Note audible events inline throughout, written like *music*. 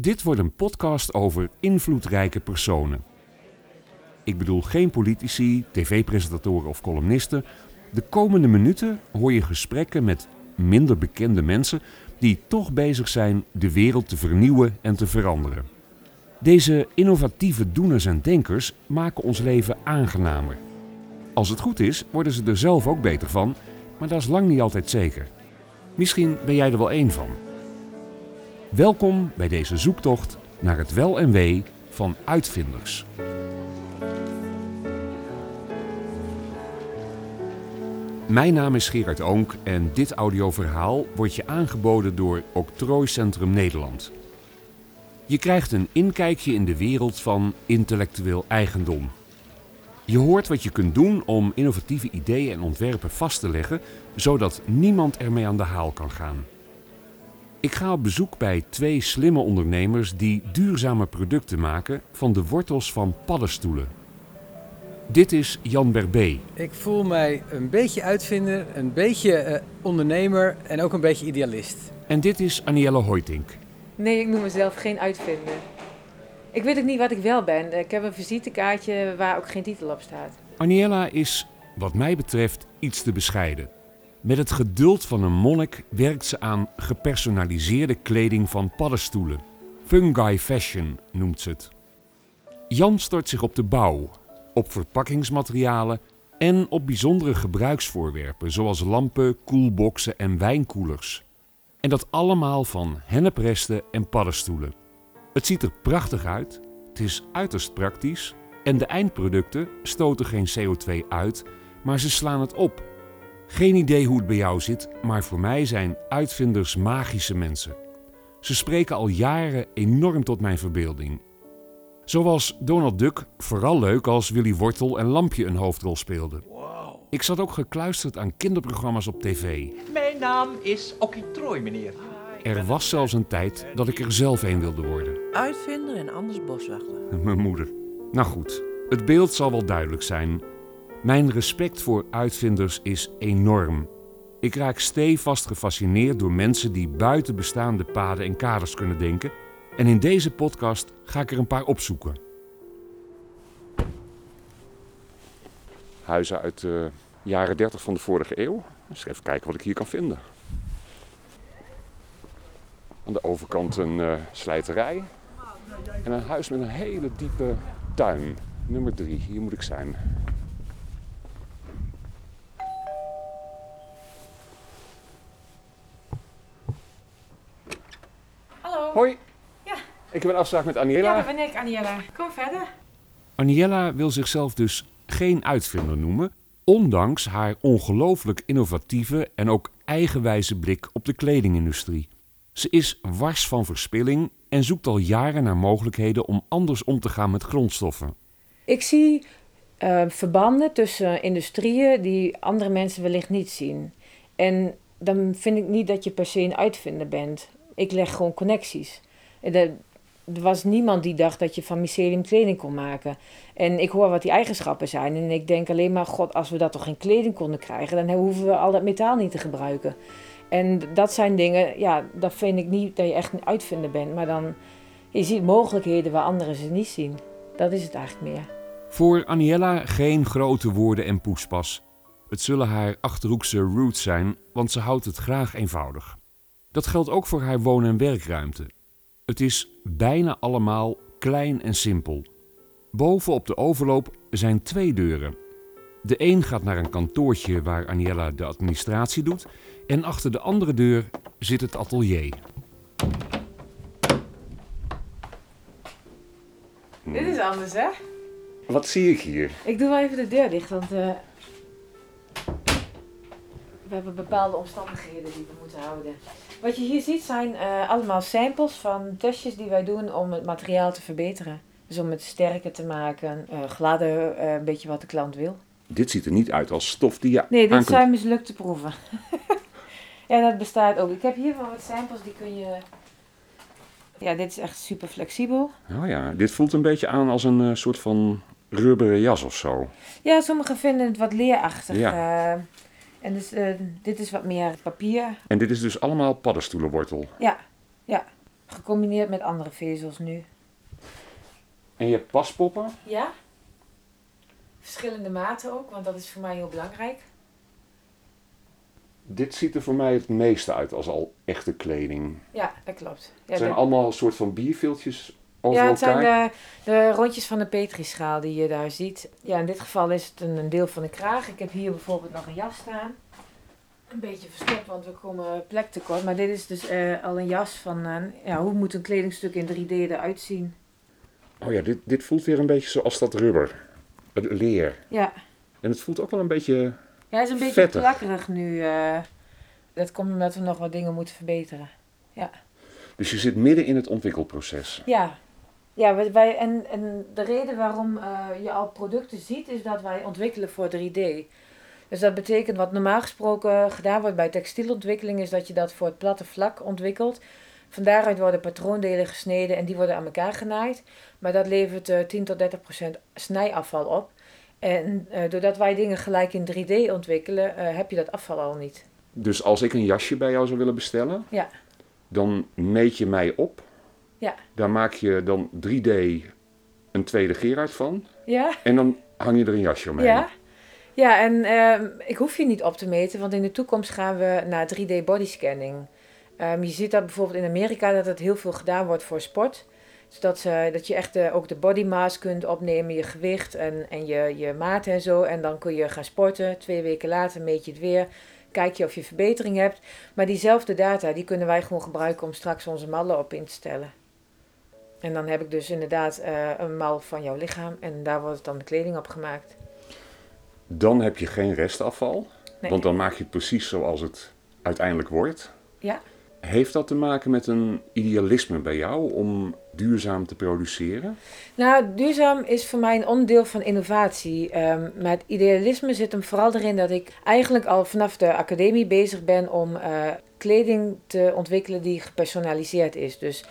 Dit wordt een podcast over invloedrijke personen. Ik bedoel geen politici, tv-presentatoren of columnisten. De komende minuten hoor je gesprekken met minder bekende mensen die toch bezig zijn de wereld te vernieuwen en te veranderen. Deze innovatieve doeners en denkers maken ons leven aangenamer. Als het goed is, worden ze er zelf ook beter van, maar dat is lang niet altijd zeker. Misschien ben jij er wel één van. Welkom bij deze zoektocht naar het wel en wee van uitvinders. Mijn naam is Gerard Oonk en dit audioverhaal wordt je aangeboden door Octrooicentrum Nederland. Je krijgt een inkijkje in de wereld van intellectueel eigendom. Je hoort wat je kunt doen om innovatieve ideeën en ontwerpen vast te leggen, zodat niemand ermee aan de haal kan gaan. Ik ga op bezoek bij twee slimme ondernemers die duurzame producten maken van de wortels van paddenstoelen. Dit is Jan Berbé. Ik voel mij een beetje uitvinder, een beetje eh, ondernemer en ook een beetje idealist. En dit is Anielle Hoytink. Nee, ik noem mezelf geen uitvinder. Ik weet ook niet wat ik wel ben. Ik heb een visitekaartje waar ook geen titel op staat. Aniella is, wat mij betreft, iets te bescheiden. Met het geduld van een monnik werkt ze aan gepersonaliseerde kleding van paddenstoelen. Fungi fashion noemt ze het. Jan stort zich op de bouw, op verpakkingsmaterialen en op bijzondere gebruiksvoorwerpen zoals lampen, koelboxen en wijnkoelers. En dat allemaal van hennepresten en paddenstoelen. Het ziet er prachtig uit, het is uiterst praktisch en de eindproducten stoten geen CO2 uit, maar ze slaan het op. Geen idee hoe het bij jou zit, maar voor mij zijn uitvinders magische mensen. Ze spreken al jaren enorm tot mijn verbeelding. Zoals Donald Duck vooral leuk als Willy Wortel en Lampje een hoofdrol speelden. Ik zat ook gekluisterd aan kinderprogramma's op tv. Mijn naam is Okkie Trooi, meneer. Er was zelfs een tijd dat ik er zelf een wilde worden. Uitvinder en anders boswachter. *laughs* Mijn moeder. Nou goed, het beeld zal wel duidelijk zijn. Mijn respect voor uitvinders is enorm. Ik raak stevast gefascineerd door mensen die buiten bestaande paden en kaders kunnen denken. En in deze podcast ga ik er een paar opzoeken. Huizen uit de jaren 30 van de vorige eeuw. Dus even kijken wat ik hier kan vinden. Aan de overkant een uh, slijterij. En een huis met een hele diepe tuin. Nummer drie, hier moet ik zijn. Hoi. Ja. Ik heb een afspraak met Aniela. Ja, dat ben ik, Aniela. Kom verder. Aniela wil zichzelf dus geen uitvinder noemen, ondanks haar ongelooflijk innovatieve en ook eigenwijze blik op de kledingindustrie. Ze is wars van verspilling en zoekt al jaren naar mogelijkheden om anders om te gaan met grondstoffen. Ik zie uh, verbanden tussen industrieën die andere mensen wellicht niet zien. En dan vind ik niet dat je per se een uitvinder bent. Ik leg gewoon connecties. Er, er was niemand die dacht dat je van mycelium kleding kon maken. En ik hoor wat die eigenschappen zijn. En ik denk alleen maar, god, als we dat toch geen kleding konden krijgen, dan hoeven we al dat metaal niet te gebruiken. En dat zijn dingen, ja, dat vind ik niet dat je echt een uitvinder bent. Maar dan, je ziet mogelijkheden waar anderen ze niet zien. Dat is het eigenlijk meer. Voor Aniella geen grote woorden en poespas. Het zullen haar achterhoekse roots zijn, want ze houdt het graag eenvoudig. Dat geldt ook voor haar woon- en werkruimte. Het is bijna allemaal klein en simpel. Boven op de overloop zijn twee deuren. De een gaat naar een kantoortje waar Aniella de administratie doet, en achter de andere deur zit het atelier. Dit is anders, hè? Wat zie ik hier? Ik doe wel even de deur dicht, want uh, we hebben bepaalde omstandigheden die we moeten houden. Wat je hier ziet zijn uh, allemaal samples van testjes die wij doen om het materiaal te verbeteren. Dus om het sterker te maken, uh, gladder, een beetje wat de klant wil. Dit ziet er niet uit als stof die je Nee, dit aankunt- zijn mislukte proeven. *laughs* ja, dat bestaat ook. Ik heb hier wel wat samples, die kun je... Ja, dit is echt super flexibel. Oh ja, dit voelt een beetje aan als een eh, soort van rubberen jas of zo. Ja, sommigen vinden het wat leerachtig. Ja. En dus, eh, dit is wat meer papier. En dit is dus allemaal paddenstoelenwortel. Ja, ja. Gecombineerd met andere vezels nu. En je hebt paspoppen. Ja. Verschillende maten ook, want dat is voor mij heel belangrijk. Dit ziet er voor mij het meeste uit als al echte kleding. Ja, dat klopt. Ja, Het zijn allemaal een soort van bierviltjes over ja, het elkaar. zijn de, de rondjes van de petrischaal die je daar ziet. Ja, in dit geval is het een, een deel van de kraag. Ik heb hier bijvoorbeeld nog een jas staan. Een beetje verstopt, want we komen plek tekort. Maar dit is dus eh, al een jas van, eh, ja, hoe moet een kledingstuk in 3D eruit zien? Oh ja, dit, dit voelt weer een beetje zoals dat rubber. Het leer. Ja, En het voelt ook wel een beetje... ja hij is een beetje Vettig. plakkerig nu. eh. dat komt omdat we nog wat dingen moeten verbeteren. Dus je zit midden in het ontwikkelproces. Ja, ja wij- wij, en, en de reden waarom eh, je al producten ziet, is dat wij ontwikkelen voor 3D. Dus dat betekent wat normaal gesproken gedaan wordt bij textielontwikkeling, is dat je dat voor het platte vlak ontwikkelt. Van daaruit worden patroondelen gesneden en die worden aan elkaar genaaid. Maar dat levert eh 10 tot 30 procent snijafval op. En eh, doordat wij dingen gelijk in 3D ontwikkelen, heb je dat afval al niet. Dus als ik een jasje bij jou zou willen bestellen, Ja. dan meet je mij op. Ja. Daar maak je dan 3D een tweede Gerard van. Ja? En dan hang je er een jasje omheen. Ja, ja en ehm, ik hoef je niet op te meten, want in de toekomst gaan we naar 3D bodyscanning. Ehm, je ziet dat bijvoorbeeld in Amerika dat het heel veel gedaan wordt voor sport. Zodat ze, dat je echt eh, ook de body mass kunt opnemen, je gewicht en, en je, je maat en zo. En dan kun je gaan sporten. Twee weken later meet je het weer. Kijk je of je verbetering hebt. Maar diezelfde data die kunnen wij gewoon gebruiken om straks onze mallen op in te stellen. En dan heb ik dus inderdaad eh, een mal van jouw lichaam. En daar wordt dan de kleding op gemaakt. Dan heb je geen restafval. Nee. Want dan maak je het precies zoals het uiteindelijk wordt. Ja. Heeft dat te maken met een idealisme bij jou om duurzaam te produceren? Nou, duurzaam is voor mij een onderdeel van innovatie. Ehm, maar het idealisme zit hem vooral erin dat ik eigenlijk al vanaf de academie bezig ben om eh, kleding te ontwikkelen die gepersonaliseerd is. Dus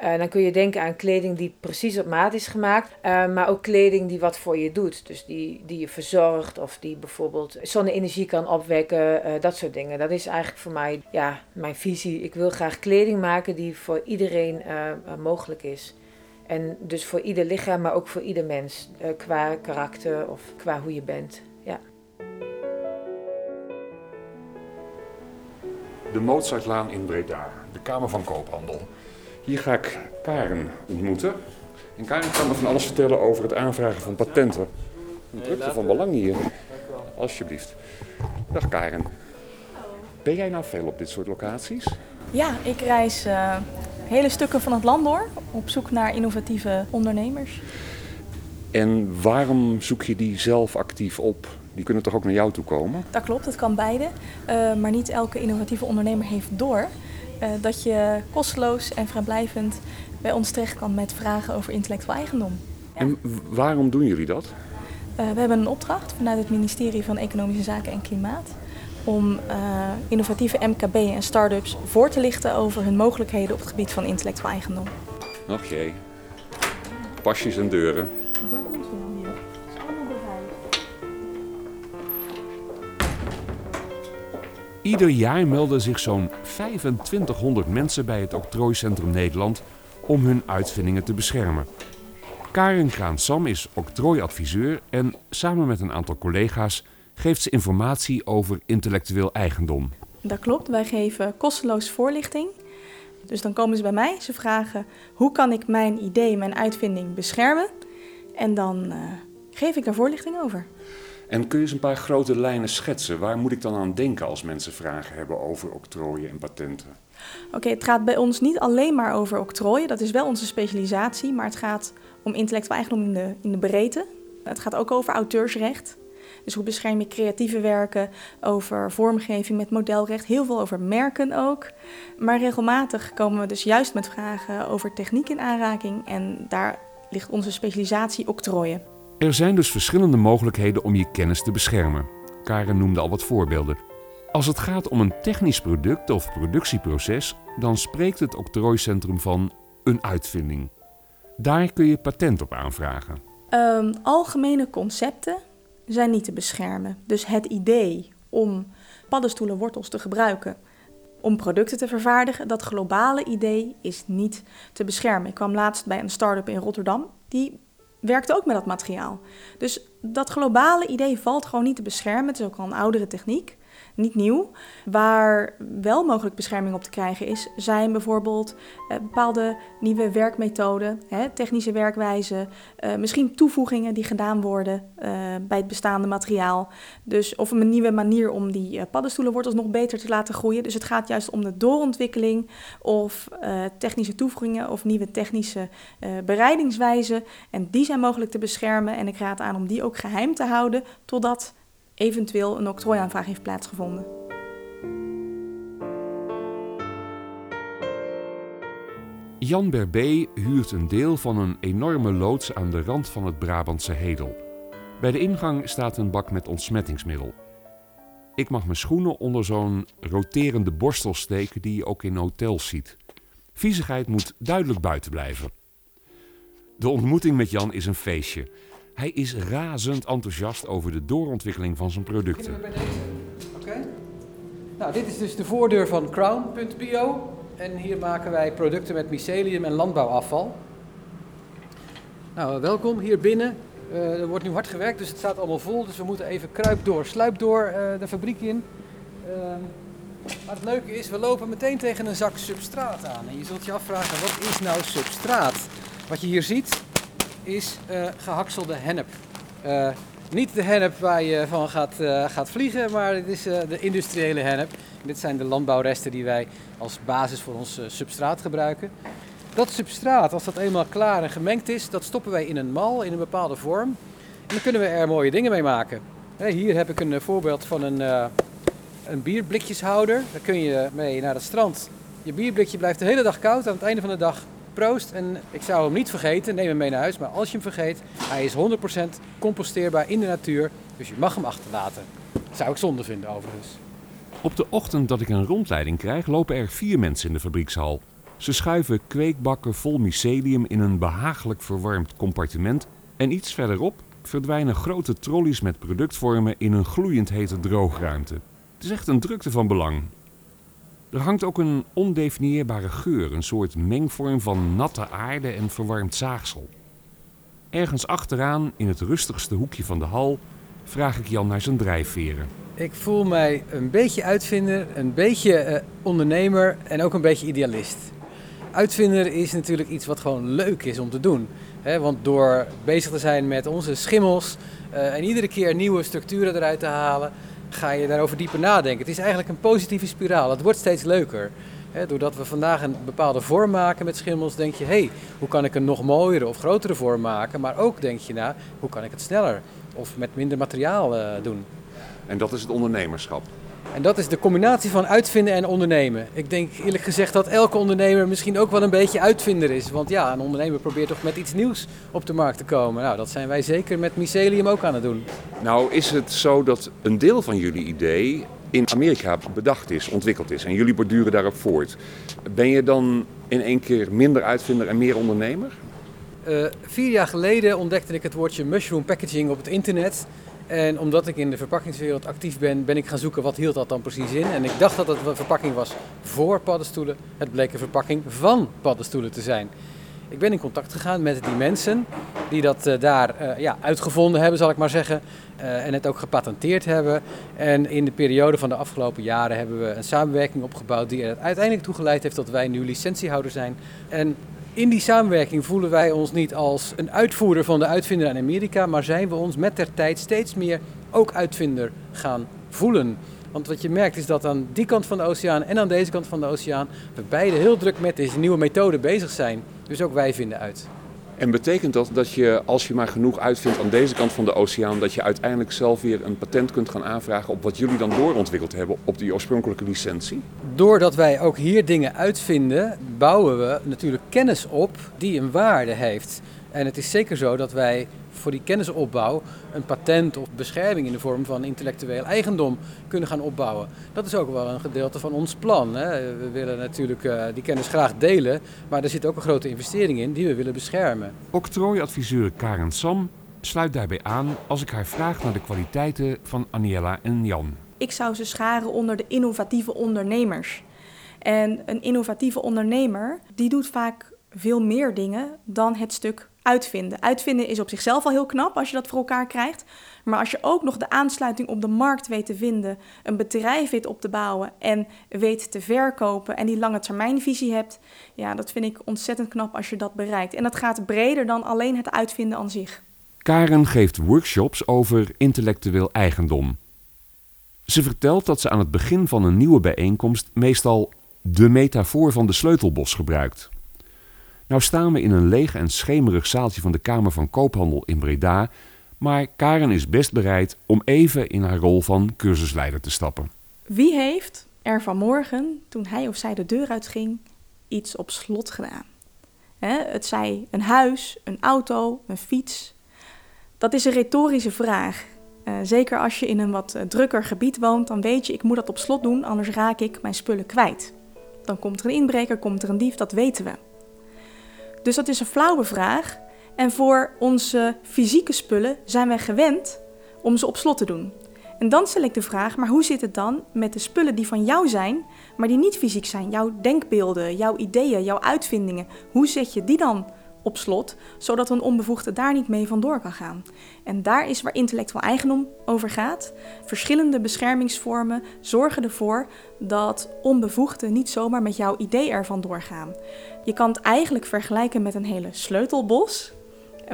eh, dan kun je denken aan kleding die precies op maat is gemaakt, eh, maar ook kleding die wat voor je doet. Dus die, die je verzorgt of die bijvoorbeeld zonne-energie kan opwekken, eh, dat soort dingen. Dat is eigenlijk voor mij ja, mijn visie. Ik wil graag kleding maken die voor iedereen mogelijk is. En dus voor ieder lichaam, maar ook voor ieder mens. qua karakter of qua hoe je bent. Ja. De Mozartlaan in Breda, de Kamer van Koophandel. Hier ga ik Karen ontmoeten. En Karen kan me van alles vertellen over het aanvragen van patenten. Een drukte van belang hier. Alsjeblieft. Dag Karen. Ben jij nou veel op dit soort locaties? Ja, ik reis eh, hele stukken van het land door op zoek naar innovatieve ondernemers. En waarom zoek je die zelf actief op? Die kunnen toch ook naar jou toe komen? Dat klopt, het kan beide. Eh, maar niet elke innovatieve ondernemer heeft door dat je kosteloos en vrijblijvend bij ons terecht kan met vragen over intellectueel eigendom. En waarom doen jullie dat? Eh, we hebben een opdracht vanuit het ministerie van Economische Zaken en Klimaat om eh, innovatieve MKB en start-ups voor te lichten over hun mogelijkheden op het gebied van intellectueel eigendom. Jee. Pasjes en deuren. Ieder jaar melden zich zo'n 2500 mensen bij het Octrooicentrum Nederland om hun uitvindingen te beschermen. Karen Kraan-Sam is octrooiadviseur en samen met een aantal collega's geeft ze informatie over intellectueel eigendom. Dat klopt, wij geven kosteloos voorlichting. Dus dan komen ze bij mij, ze vragen hoe kan ik mijn idee, mijn uitvinding beschermen? En dan eh, geef ik daar voorlichting over. En kun je eens een paar grote lijnen schetsen? Waar moet ik dan aan denken als mensen vragen hebben over octrooien en patenten? Oké, het gaat bij ons niet alleen maar over octrooien, dat is wel onze specialisatie, maar het gaat om intellectueel eigendom in de, in de breedte. Het gaat ook over auteursrecht. Dus hoe bescherm je creatieve werken, over vormgeving met modelrecht, heel veel over merken ook. Maar regelmatig komen we dus juist met vragen over techniek in aanraking en daar ligt onze specialisatie octrooien. Er zijn dus verschillende mogelijkheden om je kennis te beschermen. Karen noemde al wat voorbeelden. Als het gaat om een technisch product of productieproces, dan spreekt het octrooicentrum van een uitvinding. Daar kun je patent op aanvragen. Ehm, algemene concepten zijn niet te beschermen. Dus het idee om paddenstoelenwortels te gebruiken om producten te vervaardigen. Dat globale idee is niet te beschermen. Ik kwam laatst bij een start-up in Rotterdam. Die werkte ook met dat materiaal. Dus dat globale idee valt gewoon niet te beschermen. Het is ook al een oudere techniek niet nieuw. Waar wel mogelijk bescherming op te krijgen is, zijn bijvoorbeeld eh, bepaalde nieuwe werkmethoden, technische werkwijzen, eh, misschien toevoegingen die gedaan worden eh, bij het bestaande materiaal. Dus of een nieuwe manier om die paddenstoelenwortels nog beter te laten groeien. Dus het gaat juist om de doorontwikkeling of technische toevoegingen of nieuwe technische bereidingswijzen. En die zijn mogelijk te beschermen en ik raad aan om die ook geheim te houden totdat eventueel een octrooiaanvraag heeft plaatsgevonden. Jan Berbé huurt een deel van een enorme loods aan de rand van het Brabantse Hedel. Bij de ingang staat een bak met ontsmettingsmiddel. Ik mag mijn schoenen onder zo'n roterende borstel steken die je ook in hotels ziet. Viezigheid moet duidelijk buiten blijven. De ontmoeting met Jan is een feestje. Hij is razend enthousiast over de doorontwikkeling van zijn producten. Oké. Nou, dit is dus de voordeur van Crown.bio. En hier maken wij producten met mycelium en landbouwafval. Nou, welkom hier binnen. Uh, er wordt nu hard gewerkt, dus het staat allemaal vol. Dus we moeten even kruip door, sluip door uh, de fabriek in. Uh, maar het leuke is, we lopen meteen tegen een zak substraat aan. En je zult je afvragen, wat is nou substraat? Wat je hier ziet, is uh, gehakselde hennep. Uh, niet de hennep waar je van gaat, uh, gaat vliegen, maar dit is de industriële hennep. Dit zijn de landbouwresten die wij als basis voor ons substraat gebruiken. Dat substraat, als dat eenmaal klaar en gemengd is, dat stoppen wij in een mal, in een bepaalde vorm. En dan kunnen we er mooie dingen mee maken. Hier heb ik een voorbeeld van een, een bierblikjeshouder. Daar kun je mee naar het strand. Je bierblikje blijft de hele dag koud. Aan het einde van de dag En ik zou hem niet vergeten, neem hem mee naar huis. Maar als je hem vergeet, hij is 100% composteerbaar in de natuur. Dus je mag hem achterlaten. Dat zou ik zonde vinden overigens. Op de ochtend dat ik een rondleiding krijg, lopen er vier mensen in de fabriekshal. Ze schuiven kweekbakken vol mycelium in een behagelijk verwarmd compartiment. En iets verderop verdwijnen grote trolleys met productvormen in een gloeiend hete droogruimte. Het is echt een drukte van belang. Er hangt ook een ondefinieerbare geur, een soort mengvorm van natte aarde en verwarmd zaagsel. Ergens achteraan, in het rustigste hoekje van de hal, vraag ik Jan naar zijn drijfveren. Ik voel mij een beetje uitvinder, een beetje uh, ondernemer en ook een beetje idealist. Uitvinder is natuurlijk iets wat gewoon leuk is om te doen. Hè? Want door bezig te zijn met onze schimmels uh, en iedere keer nieuwe structuren eruit te halen, ga je daarover dieper nadenken. Het is eigenlijk een positieve spiraal. Het wordt steeds leuker. doordat we vandaag een bepaalde vorm maken met schimmels, denk je, hé, hey, hoe kan ik een nog mooiere of grotere vorm maken? Maar ook denk je na, hoe kan ik het sneller of met minder materiaal uh, doen? En dat is het ondernemerschap. En dat is de combinatie van uitvinden en ondernemen. Ik denk eerlijk gezegd dat elke ondernemer misschien ook wel een beetje uitvinder is. Want ja, een ondernemer probeert toch met iets nieuws op de markt te komen. Nou, dat zijn wij zeker met Mycelium ook aan het doen. Nou, is het zo dat een deel van jullie idee in Amerika bedacht is, ontwikkeld is en jullie borduren daarop voort. Ben je dan in één keer minder uitvinder en meer ondernemer? Uh, vier jaar geleden ontdekte ik het woordje mushroom packaging op het internet. En omdat ik in de verpakkingswereld actief ben, ben ik gaan zoeken wat hield dat dan precies in. En ik dacht dat het een verpakking was voor paddenstoelen. Het bleek een verpakking van paddenstoelen te zijn. Ik ben in contact gegaan met die mensen die dat uh, daar uh, ja, uitgevonden hebben, zal ik maar zeggen. Uh, en het ook gepatenteerd hebben. En in de periode van de afgelopen jaren hebben we een samenwerking opgebouwd die er uiteindelijk toe geleid heeft dat wij nu licentiehouder zijn. En in die samenwerking voelen wij ons niet als een uitvoerder van de uitvinder in Amerika, maar zijn we ons met der tijd steeds meer ook uitvinder gaan voelen. Want wat je merkt is dat aan die kant van de oceaan en aan deze kant van de oceaan we beide heel druk met deze nieuwe methode bezig zijn. Dus ook wij vinden uit. En betekent dat dat je, als je maar genoeg uitvindt aan deze kant van de oceaan, dat je uiteindelijk zelf weer een patent kunt gaan aanvragen op wat jullie dan doorontwikkeld hebben op die oorspronkelijke licentie? Doordat wij ook hier dingen uitvinden, bouwen we natuurlijk kennis op die een waarde heeft. En het is zeker zo dat wij voor die kennisopbouw een patent of bescherming in de vorm van intellectueel eigendom kunnen gaan opbouwen. Dat is ook wel een gedeelte van ons plan. Hè. We willen natuurlijk uh, die kennis graag delen, maar er zit ook een grote investering in die we willen beschermen. Octrooiadviseur Karen Sam sluit daarbij aan als ik haar vraag naar de kwaliteiten van Aniela en Jan. Ik zou ze scharen onder de innovatieve ondernemers. En een innovatieve ondernemer, die doet vaak veel meer dingen dan het stuk uitvinden. Uitvinden is op zichzelf al heel knap als je dat voor elkaar krijgt. Maar als je ook nog de aansluiting op de markt weet te vinden, een bedrijf weet op te bouwen en weet te verkopen en die lange termijnvisie hebt, ja, dat vind ik ontzettend knap als je dat bereikt. En dat gaat breder dan alleen het uitvinden aan zich. Karen geeft workshops over intellectueel eigendom. Ze vertelt dat ze aan het begin van een nieuwe bijeenkomst meestal de metafoor van de sleutelbos gebruikt. Nou staan we in een leeg en schemerig zaaltje van de Kamer van Koophandel in Breda, maar Karen is best bereid om even in haar rol van cursusleider te stappen. Wie heeft er vanmorgen, toen hij of zij de deur uitging, iets op slot gedaan? het zij een huis, een auto, een fiets. Dat is een retorische vraag. Uh, zeker als je in een wat uh, drukker gebied woont, dan weet je, ik moet dat op slot doen, anders raak ik mijn spullen kwijt. Dan komt er een inbreker, komt er een dief, dat weten we. Dus dat is een flauwe vraag. En voor onze fysieke spullen zijn wij gewend om ze op slot te doen. En dan stel ik de vraag, maar hoe zit het dan met de spullen die van jou zijn, maar die niet fysiek zijn? Jouw denkbeelden, jouw ideeën, jouw uitvindingen. Hoe zet je die dan op slot, zodat een onbevoegde daar niet mee vandoor kan gaan. En daar is waar intellectueel eigendom over gaat. Verschillende beschermingsvormen zorgen ervoor dat onbevoegden niet zomaar met jouw idee er vandoor gaan. Je kan het eigenlijk vergelijken met een hele sleutelbos,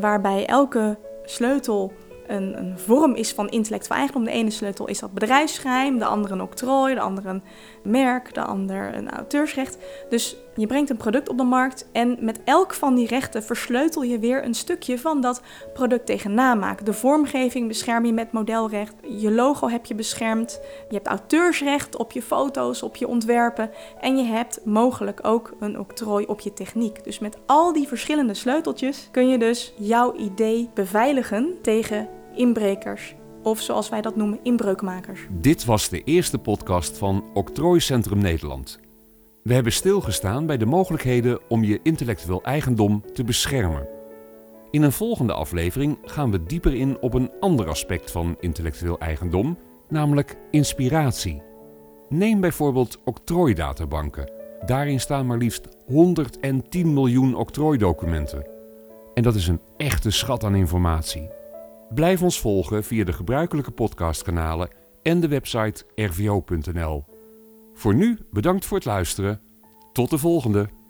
waarbij elke sleutel een, een, vorm is van intellectueel eigendom. De ene sleutel is dat bedrijfsgeheim, de andere een octrooi, de andere een merk, de ander een auteursrecht. Dus je brengt een product op de markt en met elk van die rechten versleutel je weer een stukje van dat product tegen namaak. De vormgeving bescherm je met modelrecht, je logo heb je beschermd, je hebt auteursrecht op je foto's, op je ontwerpen en je hebt mogelijk ook een octrooi op je techniek. Dus met al die verschillende sleuteltjes kun je dus jouw idee beveiligen tegen inbrekers of zoals wij dat noemen, inbreukmakers. Dit was de eerste podcast van Octrooicentrum Nederland. We hebben stilgestaan bij de mogelijkheden om je intellectueel eigendom te beschermen. In een volgende aflevering gaan we dieper in op een ander aspect van intellectueel eigendom, namelijk inspiratie. Neem bijvoorbeeld octrooidatabanken. Daarin staan maar liefst 110 miljoen octrooidocumenten. En dat is een echte schat aan informatie. Blijf ons volgen via de gebruikelijke podcastkanalen en de website rvo.nl. Voor nu bedankt voor het luisteren. Tot de volgende!